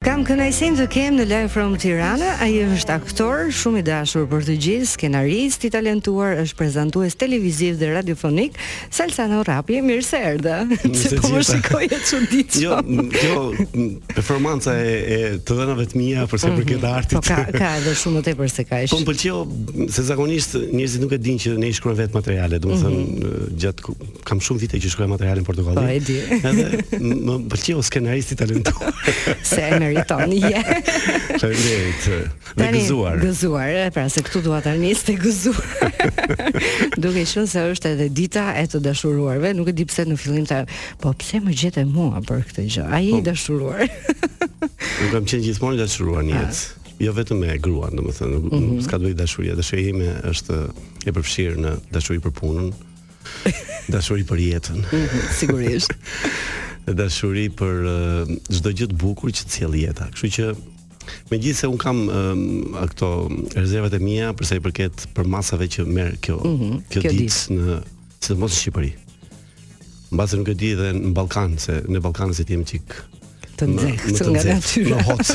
Kam kënaqësinë të kem në Live From Tirana, ai është aktor shumë i dashur për të gjithë, skenarist i talentuar, është prezantues televiziv dhe radiofonik, Salsano Rrapi, mirë se erdhe. Se po më shikoje çuditshëm. Jo, kjo performanca e, e të dhënave të mia për sa i mhm. përket artit. Po ka ka edhe shumë më tepër se kaq. Po më pëlqeu se zakonisht njerëzit nuk e dinë që ne i shkruajmë vetë materialet, domethënë mm -hmm. gjatë kam shumë vite që shkruaj materiale në Portokalli. Po e di. Edhe më pëlqeu skenaristi i talentuar. Se e meriton. Je. Faleminderit. Dhe gëzuar. Gëzuar, e, pra se këtu dua ta nis te gëzuar. Duke qenë se është edhe dita e të dashuruarve, nuk e di pse në fillim ta, po pse më gjete mua për këtë gjë? Ai i po. dashuruar. Nuk kam qenë gjithmonë dashuruar në jetë. Ah. Jo vetëm me gruan, domethënë, mm -hmm. s'ka të bëjë dashuria, dashuria ime është e përfshirë në dashuri për punën, Dashuri për jetën. Sigurisht. Dashuri për çdo gjë të bukur që të sjell jeta. Kështu që megjithëse un kam ato rezervat e mia për sa i përket përmasave që merr kjo mm -hmm, kjo, kjo ditë sidomos në Shqipëri. Mbase nuk e di edhe në Ballkan se në Ballkan se jemi një çik të nxehtë nga natyra. Në hot.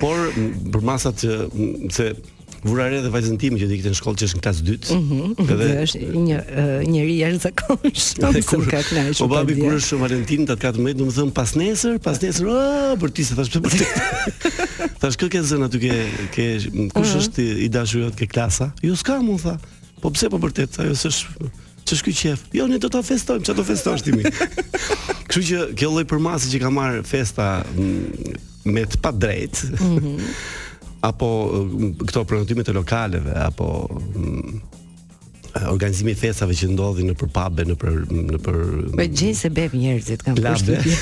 Por përmasat që se Vura re dhe vajzën time që do ikte në shkollë që është në klasë të dytë. Ëh, mm -hmm. dhe është një uh, njeri jashtëzakonshëm. Dhe u pa kënaqur. Po babi kur është Valentin dat 14, domethënë pas nesër, pas nesër, ah, për ti se thashë për ty. Thashë kë ke zënë aty ke ke kush uh -huh. është i dashuri jot ke klasa? Jo s'kam, më tha. Po pse po vërtet, ajo s'është Ç'është ky qef? Jo, ne do ta festojmë, çfarë do festosh ti mi? Kështu që kjo lloj përmase që ka marrë festa me të padrejtë. Mm -hmm. apo këto prenotimet e lokaleve apo organizimi i festave që ndodhin nëpër pabe, nëpër nëpër Me po gjejnë sebep njerëzit kanë përshtypje.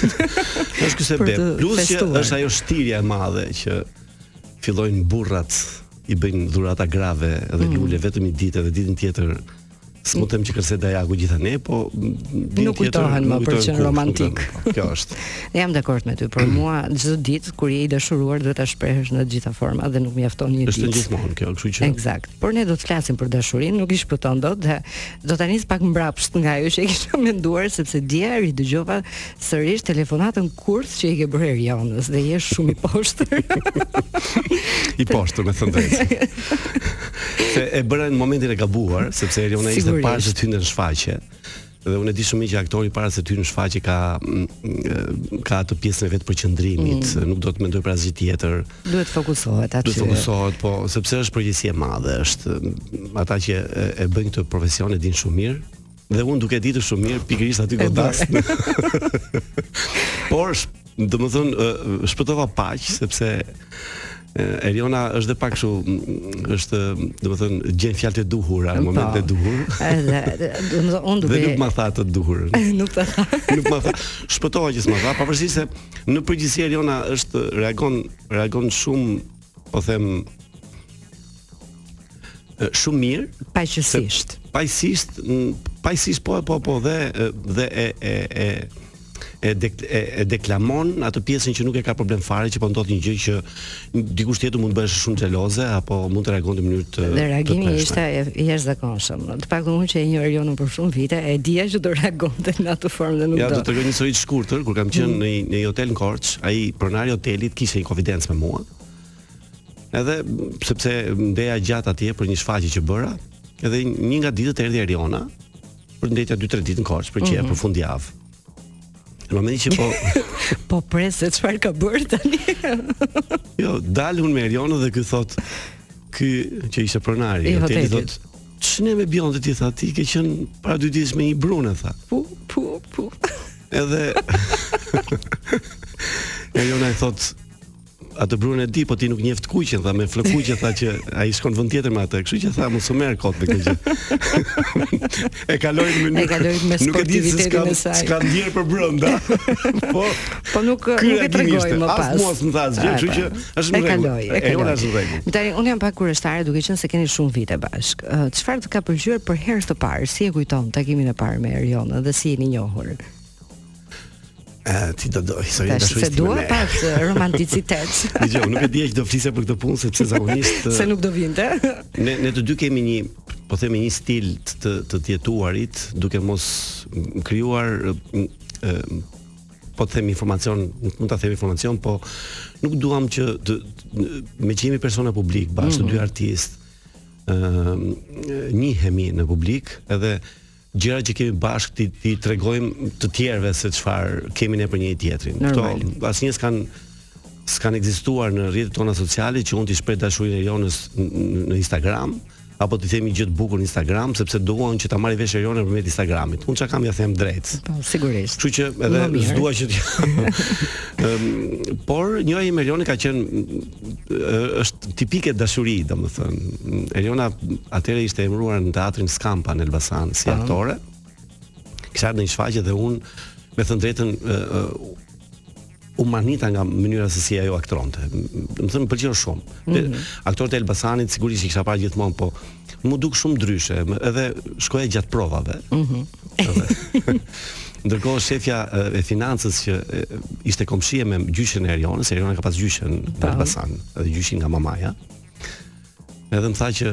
Është ky sebep. Plus që është ajo shtirja e madhe që fillojnë burrat i bëjnë dhurata grave dhe mm. lule vetëm një ditë dhe ditën tjetër S'mund të them që kërcet dajaku gjitha ne, po din nuk kujtohen më për qenë romantik. Po, kjo është. Edhe jam dakord me ty, për mua çdo ditë kur je i dashuruar duhet ta shprehësh në të gjitha format dhe nuk mjafton një ditë. Është gjithmonë kjo, kështu që. Eksakt. Por ne do të flasim për dashurinë, nuk i shpëton dot dhe do ta nis pak mbrapsht nga ajo që e kisha menduar sepse dje ridëgjova Sërish telefonatën kurth që i ke bërë Erionës dhe je shumë i poshtër. I poshtër me thënë drejtë. Se e bëra në momentin e gabuar, sepse Eriona ishte Sigurisht. para se të hynte në shfaqje. Dhe unë e di shumë mirë që aktori para se të hyjë në shfaqje ka mm, mm, ka atë pjesën e vet të përqendrimit, Mm. nuk do të mendojë për asgjë tjetër. Duhet të fokusohet aty. Duhet të fokusohet, po, sepse është përgjegjësi e madhe, është mm, ata që e, e bëjnë këtë profesion e dinë shumë mirë. Dhe unë duke ditur shumë mirë pikërisht aty godas. Por domethën shpëtova paq sepse Eriona është dhe pak kështu është domethën gjen fjalët e duhura në po. në momentin e duhur. Edhe domethën unë duke Dhe nuk ma tha të duhur. Nuk ta tha. Nuk ma tha. Shpëtova që s'ma tha, pavarësisht se në përgjithësi Eriona është reagon reagon shumë po them shumë mirë paqësisht paqësisht paqësisht po po po dhe dhe e e e e, de, e, e deklamon atë pjesën që nuk e ka problem fare që po ndodh një gjë që dikush tjetër mund të bëhej shumë xheloze apo mund të reagonte në mënyrë të dhe reagimi ishte i jashtëzakonshëm Të paktën unë që e njoh Erionën për shumë vite, e dija që do reagonte në atë formë dhe nuk do. Ja, do të tregoj një histori të shkurtër, kur kam qenë mm. në, në një hotel në Korçë, ai pronari i hotelit kishte një konfidencë me mua, edhe sepse ndenja gjatë atje për një shfaqje që bëra, edhe një nga ditët erdhi Eriona për të ndenjur 2-3 ditë në Korçë, për qe mm -hmm. për fundjavë. Në momentin që po po pres se çfarë ka bërë tani. jo, dal unë me Erionën dhe ky thotë ky që ishte pronari, i hotelit thotë Ç'ne me bjonde ti tha, ti ke qenë para dy ditësh me një brune tha. Pu pu pu. Edhe Eriona i thotë atë brunen e di, po ti nuk njeh të kuqen, tha me flokëkuqe tha që ai shkon vend tjetër me atë. Kështu që tha mos u merr kot me këtë gjë. e kaloi në mënyrë. E kaloi me sportivitetin e saj. Nuk e di për brenda. po, po nuk nuk e tregoi më pas. As s'më tha asgjë, kështu që Është në rregull. E kaloi. Është në rregull. Tani unë jam pak kurioztare duke qenë se keni shumë vite bashkë. Çfarë të ka pëlqyer për herë të parë? Si e kujton takimin e parë me Erionën dhe si jeni njohur? ti do do historia e dashurisë. Se dua pak romanticitet. Dëgjo, nuk e dija që do flisja për këtë punë sepse zakonisht se nuk do vije. Ne ne të dy kemi një po themi një stil të të jetuarit duke mos krijuar po të them informacion, nuk mund ta them informacion, po nuk duam që të, meqë jemi persona publikë, bashkë mm -hmm. dy artistë, ë uh, njihemi në publik, edhe gjërat që kemi bashkë t'i t'i tregojmë të tjerëve se çfarë kemi ne për njëri-tjetrin. Këto asnjë s'kanë s'kanë ekzistuar në rrjetet tona sociale që unë t'i shpreh dashurinë Erionës në Instagram. apo t'i them një gjë të bukur në Instagram sepse dua që ta marri vesh Eriona nëpërmjet Instagramit. Unë çka kam ia them drejt. Po, sigurisht. Kështu që edhe s'dua që ti. Ëm, por një ajo me Erionën ka qenë është tipike dashuri, domethënë. Eriona atëherë ishte emëruar në teatrin Skampa në Elbasan si aktore. Kishte në një shfaqje dhe unë me thënë të drejtën u mahnita nga mënyra se si ajo aktronte. Domethënë, më pëlqeu shumë. Mm -hmm. Aktorët e Elbasanit, sigurisht i kisha parë gjithmonë, po mu duk shumë ndryshe, edhe shkoja gjatë provave. Mm -hmm. Ndërkohë shefja e financës që ishte komshie me gjyshen e Erionës, Eriona ka pas gjyshen në Elbasan, edhe gjyshin nga mamaja. Edhe më tha që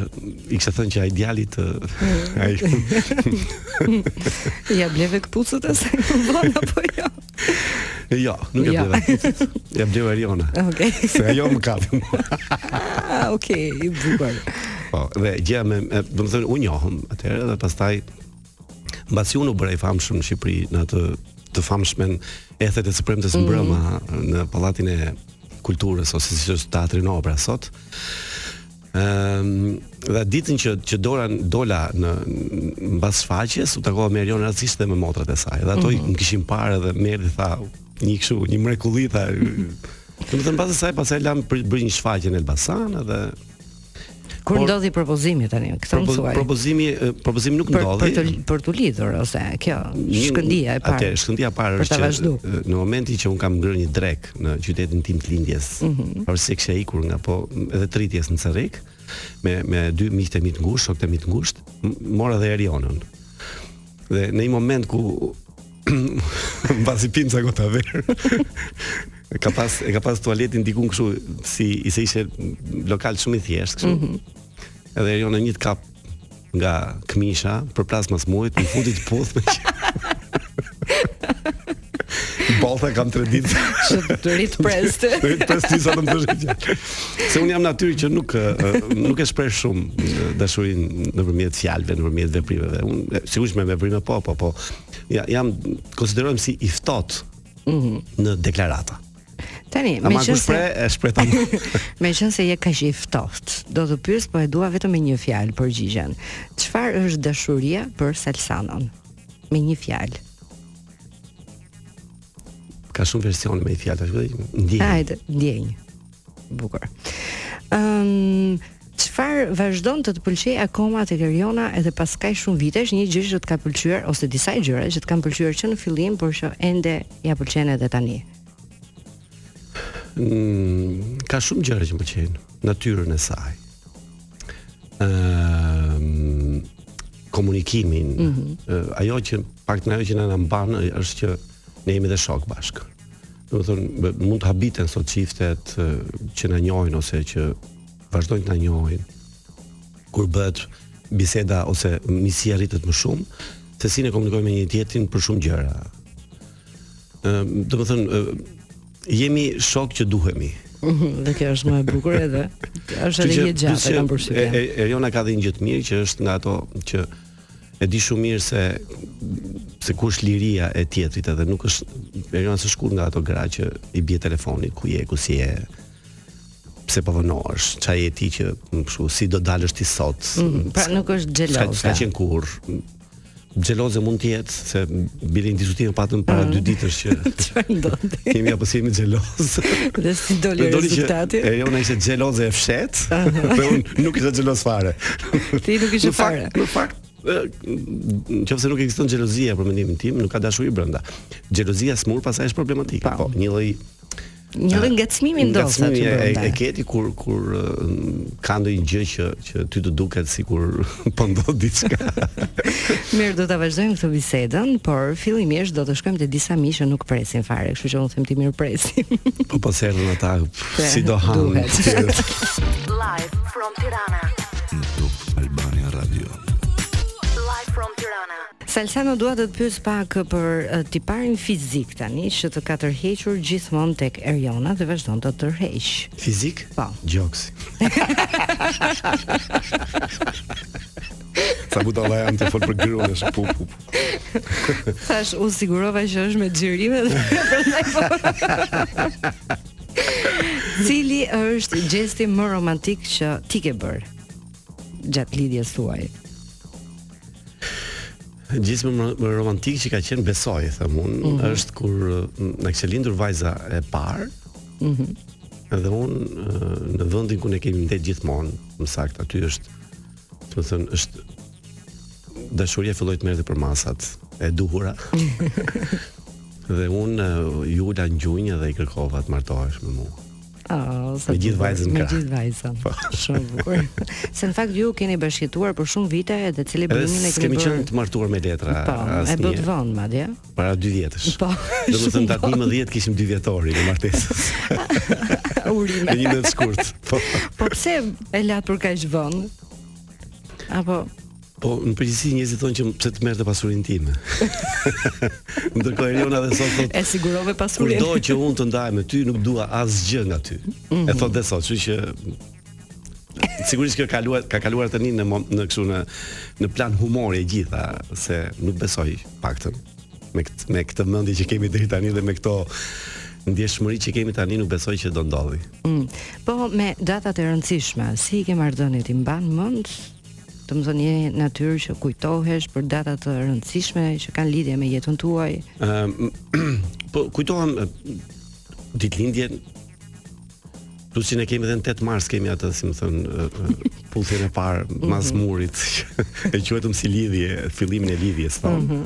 i kishte thënë që ai djali të mm. ai. ja bleve këpucët e sa ku bën apo jo. Jo, nuk e bleva. Ja bleva Ariona. Okej. Okay. Se ajo më kap. Ah, okej, i bukur. Po, dhe gjë me, domethënë u njohëm atëherë dhe pastaj mbasi unë u bëra i famshëm në Shqipëri në atë të famshmen ethet e së premtes mm. mbrëma mm -hmm. në pallatin e kulturës ose siç është teatri i Operas sot. Ëm um, dhe ditën që që dora dola në mbas shfaqjes u takova me Erionën rastësisht dhe me motrat e saj. Dhe ato mm -hmm. më kishin parë dhe më erdhi tha një kështu, një mrekulli tha. Domethënë pas asaj pastaj lam për, për një shfaqje në Elbasan dhe Kur ndodhi propozimi tani? Këtë më thuaj. Propozimi, propozimi nuk ndodhi. Për të për të lidhur ose kjo shkëndija e parë. Ajo shkëndija e parë është që në momentin që un kam ngrënë një drek në qytetin tim të lindjes, mhm. ose kisha ikur nga po edhe të rritjes në Cerrik me me dy miqtë mi të ngushtë, shokët mi të ngushtë, mora dhe Erionën. Dhe në një moment ku mbasi pim ca gota ver. e ka pas e ka pas tualetin diku kështu si i se ishte lokal shumë i thjeshtë kështu. Mm -hmm. Edhe ajo në një më kap nga këmisha përplas mas murit, më futi të puthme. Balta kam 3 ditë. Të rrit prisje. Të rrit prisje sa të më thosh gjë. Se un jam natyrë që nuk nuk e shpreh shumë dashurinë nëpërmjet fjalëve, nëpërmjet veprimeve. Un sigurisht me veprime po, po, po. Ja, jam konsiderohem si i ftohtë mm -hmm. në deklarata. Tani, meqenëse e shpreh tam. meqenëse je kaq i ftohtë, do të pyes po e dua vetëm me një fjalë përgjigjen. Çfarë është dashuria për Salsanon? Me një fjalë. Ka shumë versione me fjalë, ndjenjë. Hajde, ndjenjë. Bukur. Ëm, çfarë vazhdon të të pëlqejë akoma tek Eriona edhe pas kaq shumë vitesh, një gjë që të ka pëlqyer ose disa gjëra që të kanë pëlqyer që në fillim, por që ende ja pëlqen edhe tani. Mm, ka shumë gjëra që më pëlqejnë, natyrën e saj. ë komunikimin. Mm -hmm. Ajo që pak, ajo që na na mban është që ne jemi dhe shokë bashkë. Domethënë mund të habiten sot çiftet që na njohin ose që vazhdojnë të na njohin kur bëhet biseda ose miqësia rritet më shumë, se si ne komunikojmë me njëri-tjetrin për shumë gjëra. Ëm, domethënë Jemi shokë që duhemi. Dhe kjo është më e bukur dhe. Është edhe më e gjatë, e kam përshtypjen. Eriona ka dhe një gjë të mirë që është nga ato që e di shumë mirë se se kur është liria e tjetrit edhe nuk është Eriona asnjëherë kurrë nga ato gra që i bie telefonit ku je, ku s'je. Pse po vonohesh? Çfarë je ti që kështu s'do dalësh ti sot? Mm, pra nuk është xheloze. S'ka qenë kurrë. Xheloze mund të jetë se bile një diskutim e patëm para mm. dy ditësh që çfarë ndodhi. Jemi apo s'jemi xhelozë. Dhe si doli rezultati? Eriona ishte xheloze e fshehtë, dhe unë nuk isha xheloz fare. Ti nuk ishe fare. Në fakt, nëse nuk ekziston xhelozia për mendimin tim, nuk ka dashuri brenda. Xhelozia e sëmurë pastaj është problematike. Po, një lloj Një lloj ngacmimi ndoshta. Ngacmimi e, e, e ke ti kur kur ka ndonjë gjë që që ty të duket sikur po ndodh diçka. Mirë, do ta vazhdojmë këtë bisedën, por fillimisht do të shkojmë te disa miq që nuk presin dot fare, kështu që unë them t'i mirëpresim. Po po s'erdhën ata si do hanë. Live from Tirana. Albania Radio. Live from Tirana. Salsano dua të të pyes pak për tiparin fizik tani që të ka tërhequr gjithmonë tek Erjona dhe vazhdon të tërheqë. Fizik? Po. Gjoksi. Sa budalla jam të flas për gruan është pu pu. Tash u sigurova që është me xhirime. Cili është gjesti më romantik që ti ke bërë gjatë lidhjes tuaj? Gjesti më, më romantik që ka qenë besoj, them unë, mm -hmm. është kur mm, na kishte lindur vajza e parë, mm -hmm. edhe unë në vendin ku ne kemi ndejt gjithmonë, më saktë, aty është, domethënë, është dashuria filloi të merrte përmasat e duhura. dhe unë iu ula në gjunjë dhe i kërkova të martohej me mua. Oh, me gjithë vajzën Me gjithë vajzën po. Shumë bukur Se në fakt ju keni bashkëjetuar për shumë vite Edhe celebrimin e keni bërë S'kemi qenë të martuar me letra Po, e bëtë vonë, madje Para dy vjetësh Po, shumë Domethënë datë njëmbëdhjetë kishim dyvjetorin e martesës Urime Në njëmbëdhjetë shkurt Po, po pse e latë për kaq vonë? Apo Po, në përgjithësi njerëzit thonë që pse të merrte pasurinë time. Ndërkohë Eriona dhe sot thotë, e sigurove pasurinë. Kurdo që unë të ndahem me ty, nuk dua asgjë nga ty. Mm -hmm. E mhm. thotë dhe sot, kështu që sigurisht që ka kaluar ka kaluar tani në në kështu në në plan humori e gjitha se nuk besoj paktën me këtë me këtë mendje që kemi deri tani dhe me këto ndjeshmëri që kemi tani nuk besoj që do ndodhi. Mm. Po me datat e rëndësishme, si i ke marrëdhëniet, i mban mend Domethënë je natyrë që kujtohesh për data të rëndësishme që kanë lidhje me jetën tuaj? Um, po, kujtohem ditëlindjen Plus që ne kemi edhe në 8 mars kemi atë, domethënë, puthjen e parë mas mhm. murit. e quajtëm si lidhje, fillimin e lidhjes, po. Mm -hmm.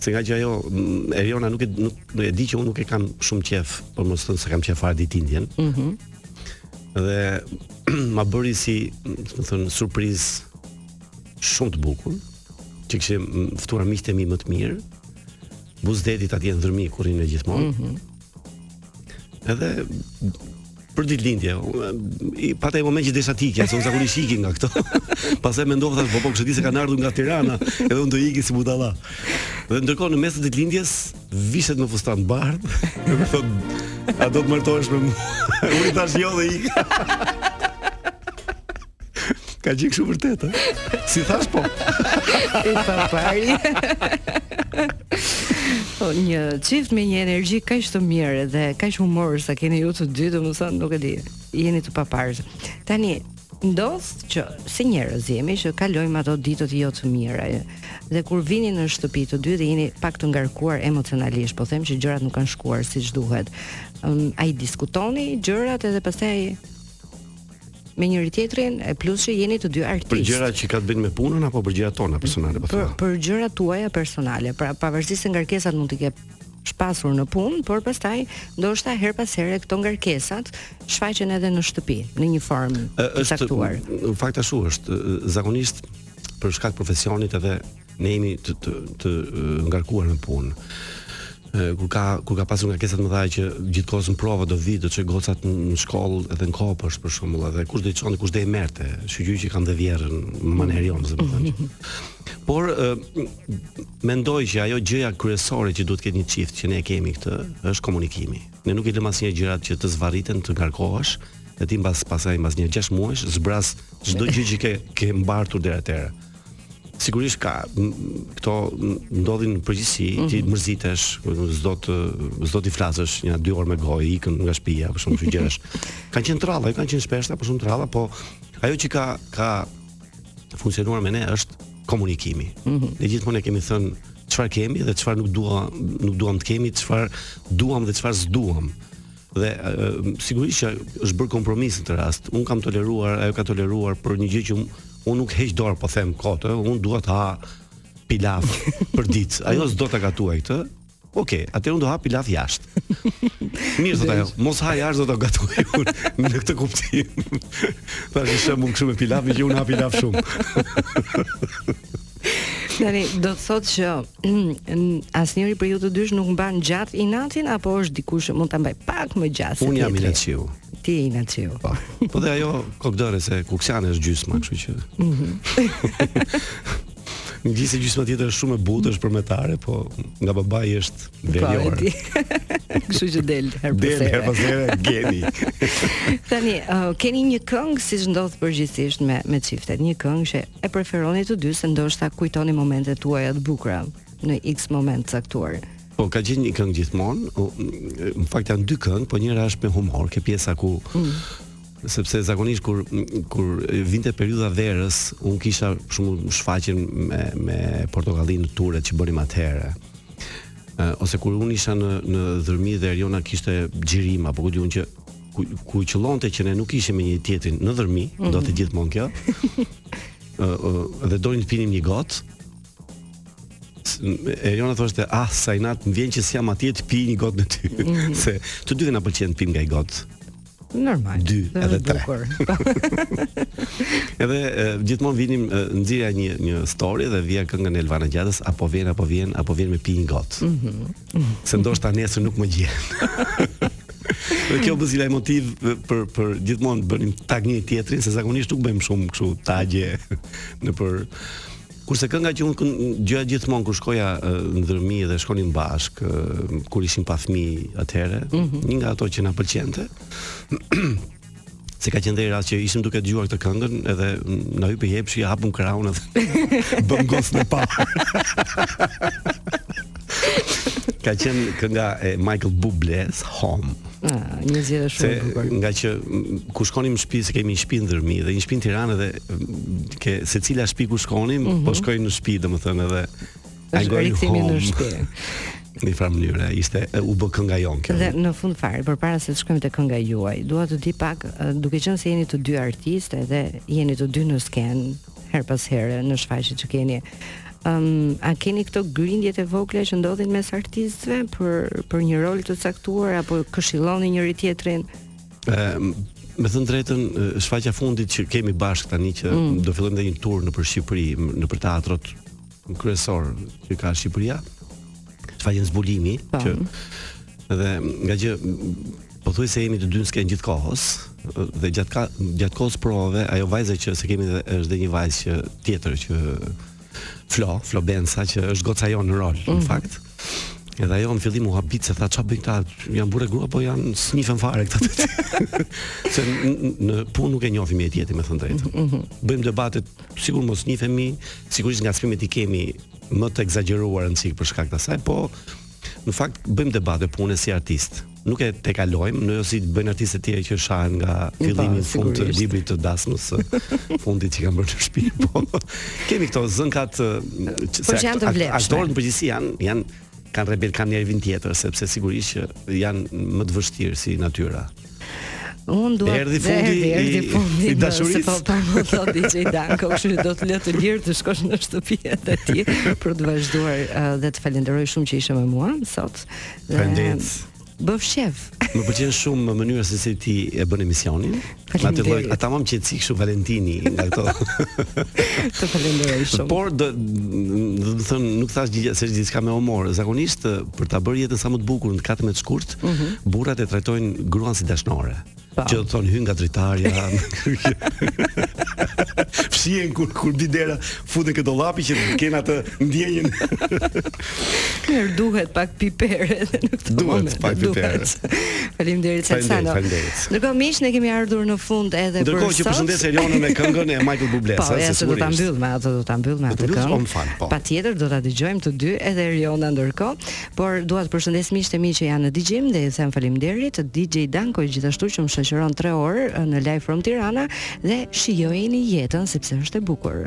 Se ngaqë ajo Eriona nuk e nuk, nuk e di që unë nuk e kam shumë qejf, për mos thënë s'e kam qejf fare ditëlindjen. Ëh. Mm -hmm. Dhe ma bëri si, domethënë, surprizë shumë të bukur, që kishte ftuar miqtë e mi më të mirë. Buzë detit atje në Dhërmi ku rrimë gjithmonë. Mm -hmm. Edhe për ditëlindje. Pata një moment që desha të ikja, se unë zakonisht iki nga këto. Pastaj mendova thashë, po po këta, e di se kanë ardhur nga Tirana, edhe unë do iki si budalla. Dhe ndërkohë në mes të ditëlindjes, vishet me fustan të bardhë, dhe më thotë, a do të martohesh me mu? unë i thashë jo dhe ika. Ka qenë kështu vërtet, ë? S'i thashë po? I paparë. Po një çift me një energji kaq të mirë dhe kaq humor sa keni ju të dy, domethënë nuk e di. Jeni të paparë. Tani ndodh që si njerëz jemi që kalojmë ato ditët jo të mira. Dhe kur vini në shtëpi të dy dhe jeni pak të ngarkuar emocionalisht, po them që gjërat nuk kanë shkuar siç duhet. Um, a i diskutoni gjërat edhe pastaj me njëri-tjetrin e plus që jeni të dy artistë. Për gjëra që kanë të bëjnë me punën apo për gjëra tona personale po thua? Për, për gjërat tuaja personale, pra pavarësisht se ngarkesat mund t'i kesh pasur në punë, por pastaj ndoshta herë pas here këto ngarkesat shfaqen edhe në shtëpi në një formë të caktuar. Në fakt ashtu është, zakonisht për shkak profesionit edhe Ne jemi të të, të ngarkuar me punë. Kur ka kur ka pasur ngarkesa të mëdha që gjithkohës në prova do vi, do çoj gocat në shkollë edhe në kopsht për shembull, edhe kush do i çonte, kush do i merrte, shyqyr që kam dhe vjerrën mamanë e Erionës, domethënë. Por mendoj që ajo gjëja kryesore që duhet të ketë një çift që ne e kemi këtë, është komunikimi. Ne nuk i lëmë asnjëherë gjërat që të zvarriten, të ngarkohesh, dhe ti mbas pastaj mbas një 6 muajsh zbraz çdo gjë që ke ke mbartur deri atëherë. sigurisht ka këto ndodhin në përgjithësi mm -hmm. ti mhm. mërzitesh s'do të s'do të flasësh nja dy orë me gojë ikën nga shtëpia për shumë gjëra s'kanë qenë tralla kanë qenë të shpeshta por shumë tralla po ajo që ka ka funksionuar me ne është komunikimi mm -hmm. ne gjithmonë e kemi thënë çfarë kemi dhe çfarë nuk dua nuk duam të kemi çfarë duam dhe çfarë s'duam Dhe sigurisht që është bërë kompromis në këtë rast. Unë kam toleruar, ajo ka toleruar për një gjë që unë nuk heq dorë, po them kot, unë dua të ha pilaf përditë. Ajo s'do ta gatuajë këtë. Ok, atëherë unë do ha pilaf jashtë. Mirë thotë ajo, mos ha jashtë do ta gatuaj unë në këtë kuptim. Ta shembull unë kështu me pilaf, meqë unë ha pilaf shumë. Tani do të thotë që asnjëri prej ju të dyve nuk mban gjatë inatin apo është dikush që mund ta mbajë pak më gjatë se tjetri. Unë jam inatçiu. Ti je inatçiu. Po. Po dhe ajo kokëfortë se kuksiane është gjysma, kështu që. Mhm. Megjithëse gjysma tjetër është shumë e butë, është përmetare, po nga babai është po, verior. Po, Kështu që del herë pas here. Del herë geni. Tani, uh, keni një këngë siç ndodh përgjithësisht me, me çiftet, një këngë që E preferoni të dy se ndoshta kujtoni momentet tuaja të bukura në X moment caktuar. Po ka qenë një këngë gjithmonë, në fakt janë dy këngë, po njëra është me humor, ke pjesa ku mm sepse zakonisht kur kur vinte periudha verës, un kisha shumë shfaqje me me Portokallinë, turet që bënim atëherë. Uh, ose kur un isha në në Dhërmi dhe Erjona kishte xhirim apo ku di unë që ku ku qëllonte që ne nuk ishim me njëri-tjetrin në Dhërmi, mm -hmm. ndodhte gjithmonë kjo. Ë uh, uh, dhe donim të pinim një gotë. Eriona thoshte, "Ah, sa inat më vjen që s'jam atje të pi një gotë me ty." Mm -hmm. Se të dy na pëlqen të pimë nga një gotë. Normal. Dy dhe edhe tre. edhe uh, gjithmonë vinim uh, nxirrja një një story dhe vija këngën e Elvana Gjatës, a po vjen a po vjen, a po vjen me pi një gotë. Mm -hmm. Se ndoshta nesër nuk më gjen. Dhe kjo u bë si lajtmotiv për për gjithmonë të bënim tag njëri-tjetrin, se zakonisht nuk bëjmë shumë kështu tagje nëpër Kurse kënga që unë dëgjoja gjithmonë kur shkoja në Dhërmi dhe shkonim bashkë kur ishim pa fëmijë atëherë, mm -hmm. një nga ato që na pëlqente. se ka qenë dhe rast që ishim duke dëgjuar këtë këngën edhe na hypi hepshi hapëm krahun edhe bëmë gocën e parë ka qenë kënga e Michael Buble's Home ah, një zgjedhje shumë e bukur ngaqë ku shkonim në shtëpi se kemi një shtëpi në Dhërmi dhe një shtëpi në Tiranë dhe ke secila shtëpi ku shkonim mm -hmm. po shkojmë në shtëpi domethënë edhe Ai do rikthimi në shtëpi. Në një farë mënyrë ishte u bë kënga jonë kjo. Dhe në fund fare, përpara se të shkojmë te kënga juaj, dua të di pak duke qenë se jeni të dy artistë dhe jeni të dy në skenë herë pas here në shfaqjet që keni. Um, a keni këto grindjet e vogla që ndodhin mes artistëve për për një rol të caktuar apo këshilloni njëri-tjetrin? Ëm, Me thënë të drejtën, shfaqja e fundit që kemi bashkë tani që mm. do fillojmë dhe një tur nëpër Shqipëri, nëpër teatrot kryesorë që ka Shqipëria, shfaqjen Zbulimi po. që dhe ngaqë pothuajse jemi të dy në skenë gjithë kohës dhe gjatë ka gjatë kohës së provave ajo vajza që se kemi edhe është dhe një vajzë që tjetër që Flo, Flo Bensa që është goca jonë në rol mm -hmm. në mhm. fakt. Edhe ajo në fillim u habit se tha çfarë bëjnë këta, janë burrë e grua po janë s'njihen fare këta. se në punë nuk e njohim njëri-tjetrin me thënë të drejtën. Mm -hmm. Bëjmë debatet, sikur mos njifemi, sigurisht ngacmimet i kemi më të ekzagjeruar një çikë për shkak të asaj, po në fakt bëjmë debate punë si artistë. nuk e tejkalojmë, jo si bëjnë artistët e tjerë që shahen nga fillimi në fund të librit të dasmës së fundit që kanë bërë në shtëpi. Po kemi këto zënkat që se akt, akt, aktorët në përgjithësi janë janë janë rebelë kanë një nerv tjetër sepse sigurisht që janë më të vështirë si natyrë. Unë dua të fundi i erdhi fundi i dashurisë. Po pa më thot DJ Danko, kështu do të lë të lirë të shkosh në shtëpi edhe ti për të vazhduar uh, dhe të falenderoj shumë që ishe me mua sot. Faleminderit. Bëf shef. Më pëlqen shumë mënyra se si ti e bën emisionin. Ma të lloj, atë mban qetësi kështu Valentini nga këto. të falenderoj shumë. Por do, domethënë nuk thashë një diçka me humor. Zakonisht për ta bërë jetën sa më të bukur në 14 shkurt, mm -hmm. burrat e trajtojnë gruan si dashnore. Që do të thotë hyn nga dritarja. Fshihen kur kërcet dera, futen te dollapi që kenë atë ndjenjën. Mirë duhet pak piper edhe në këtë duhet moment. Pak piper. Faleminderit Xhuliano. Ndërkohë miq ne kemi ardhur në fund edhe Ndërkohë për sot. Ndërkohë që përshëndes Elionën me këngën e Michael Bublé, po, sigurisht. Po, do ta mbyll me atë, do ta mbyll me atë këngë. Po, po. Patjetër do ta dëgjojmë të dy edhe Eliona ndërkohë. Por dua të përshëndes miqtë e mi që janë në dëgjim dhe i them faleminderit DJ Dankos gjithashtu që më shoqëron 3 orë në Live from Tirana dhe shijojeni jetën sepse është e bukur.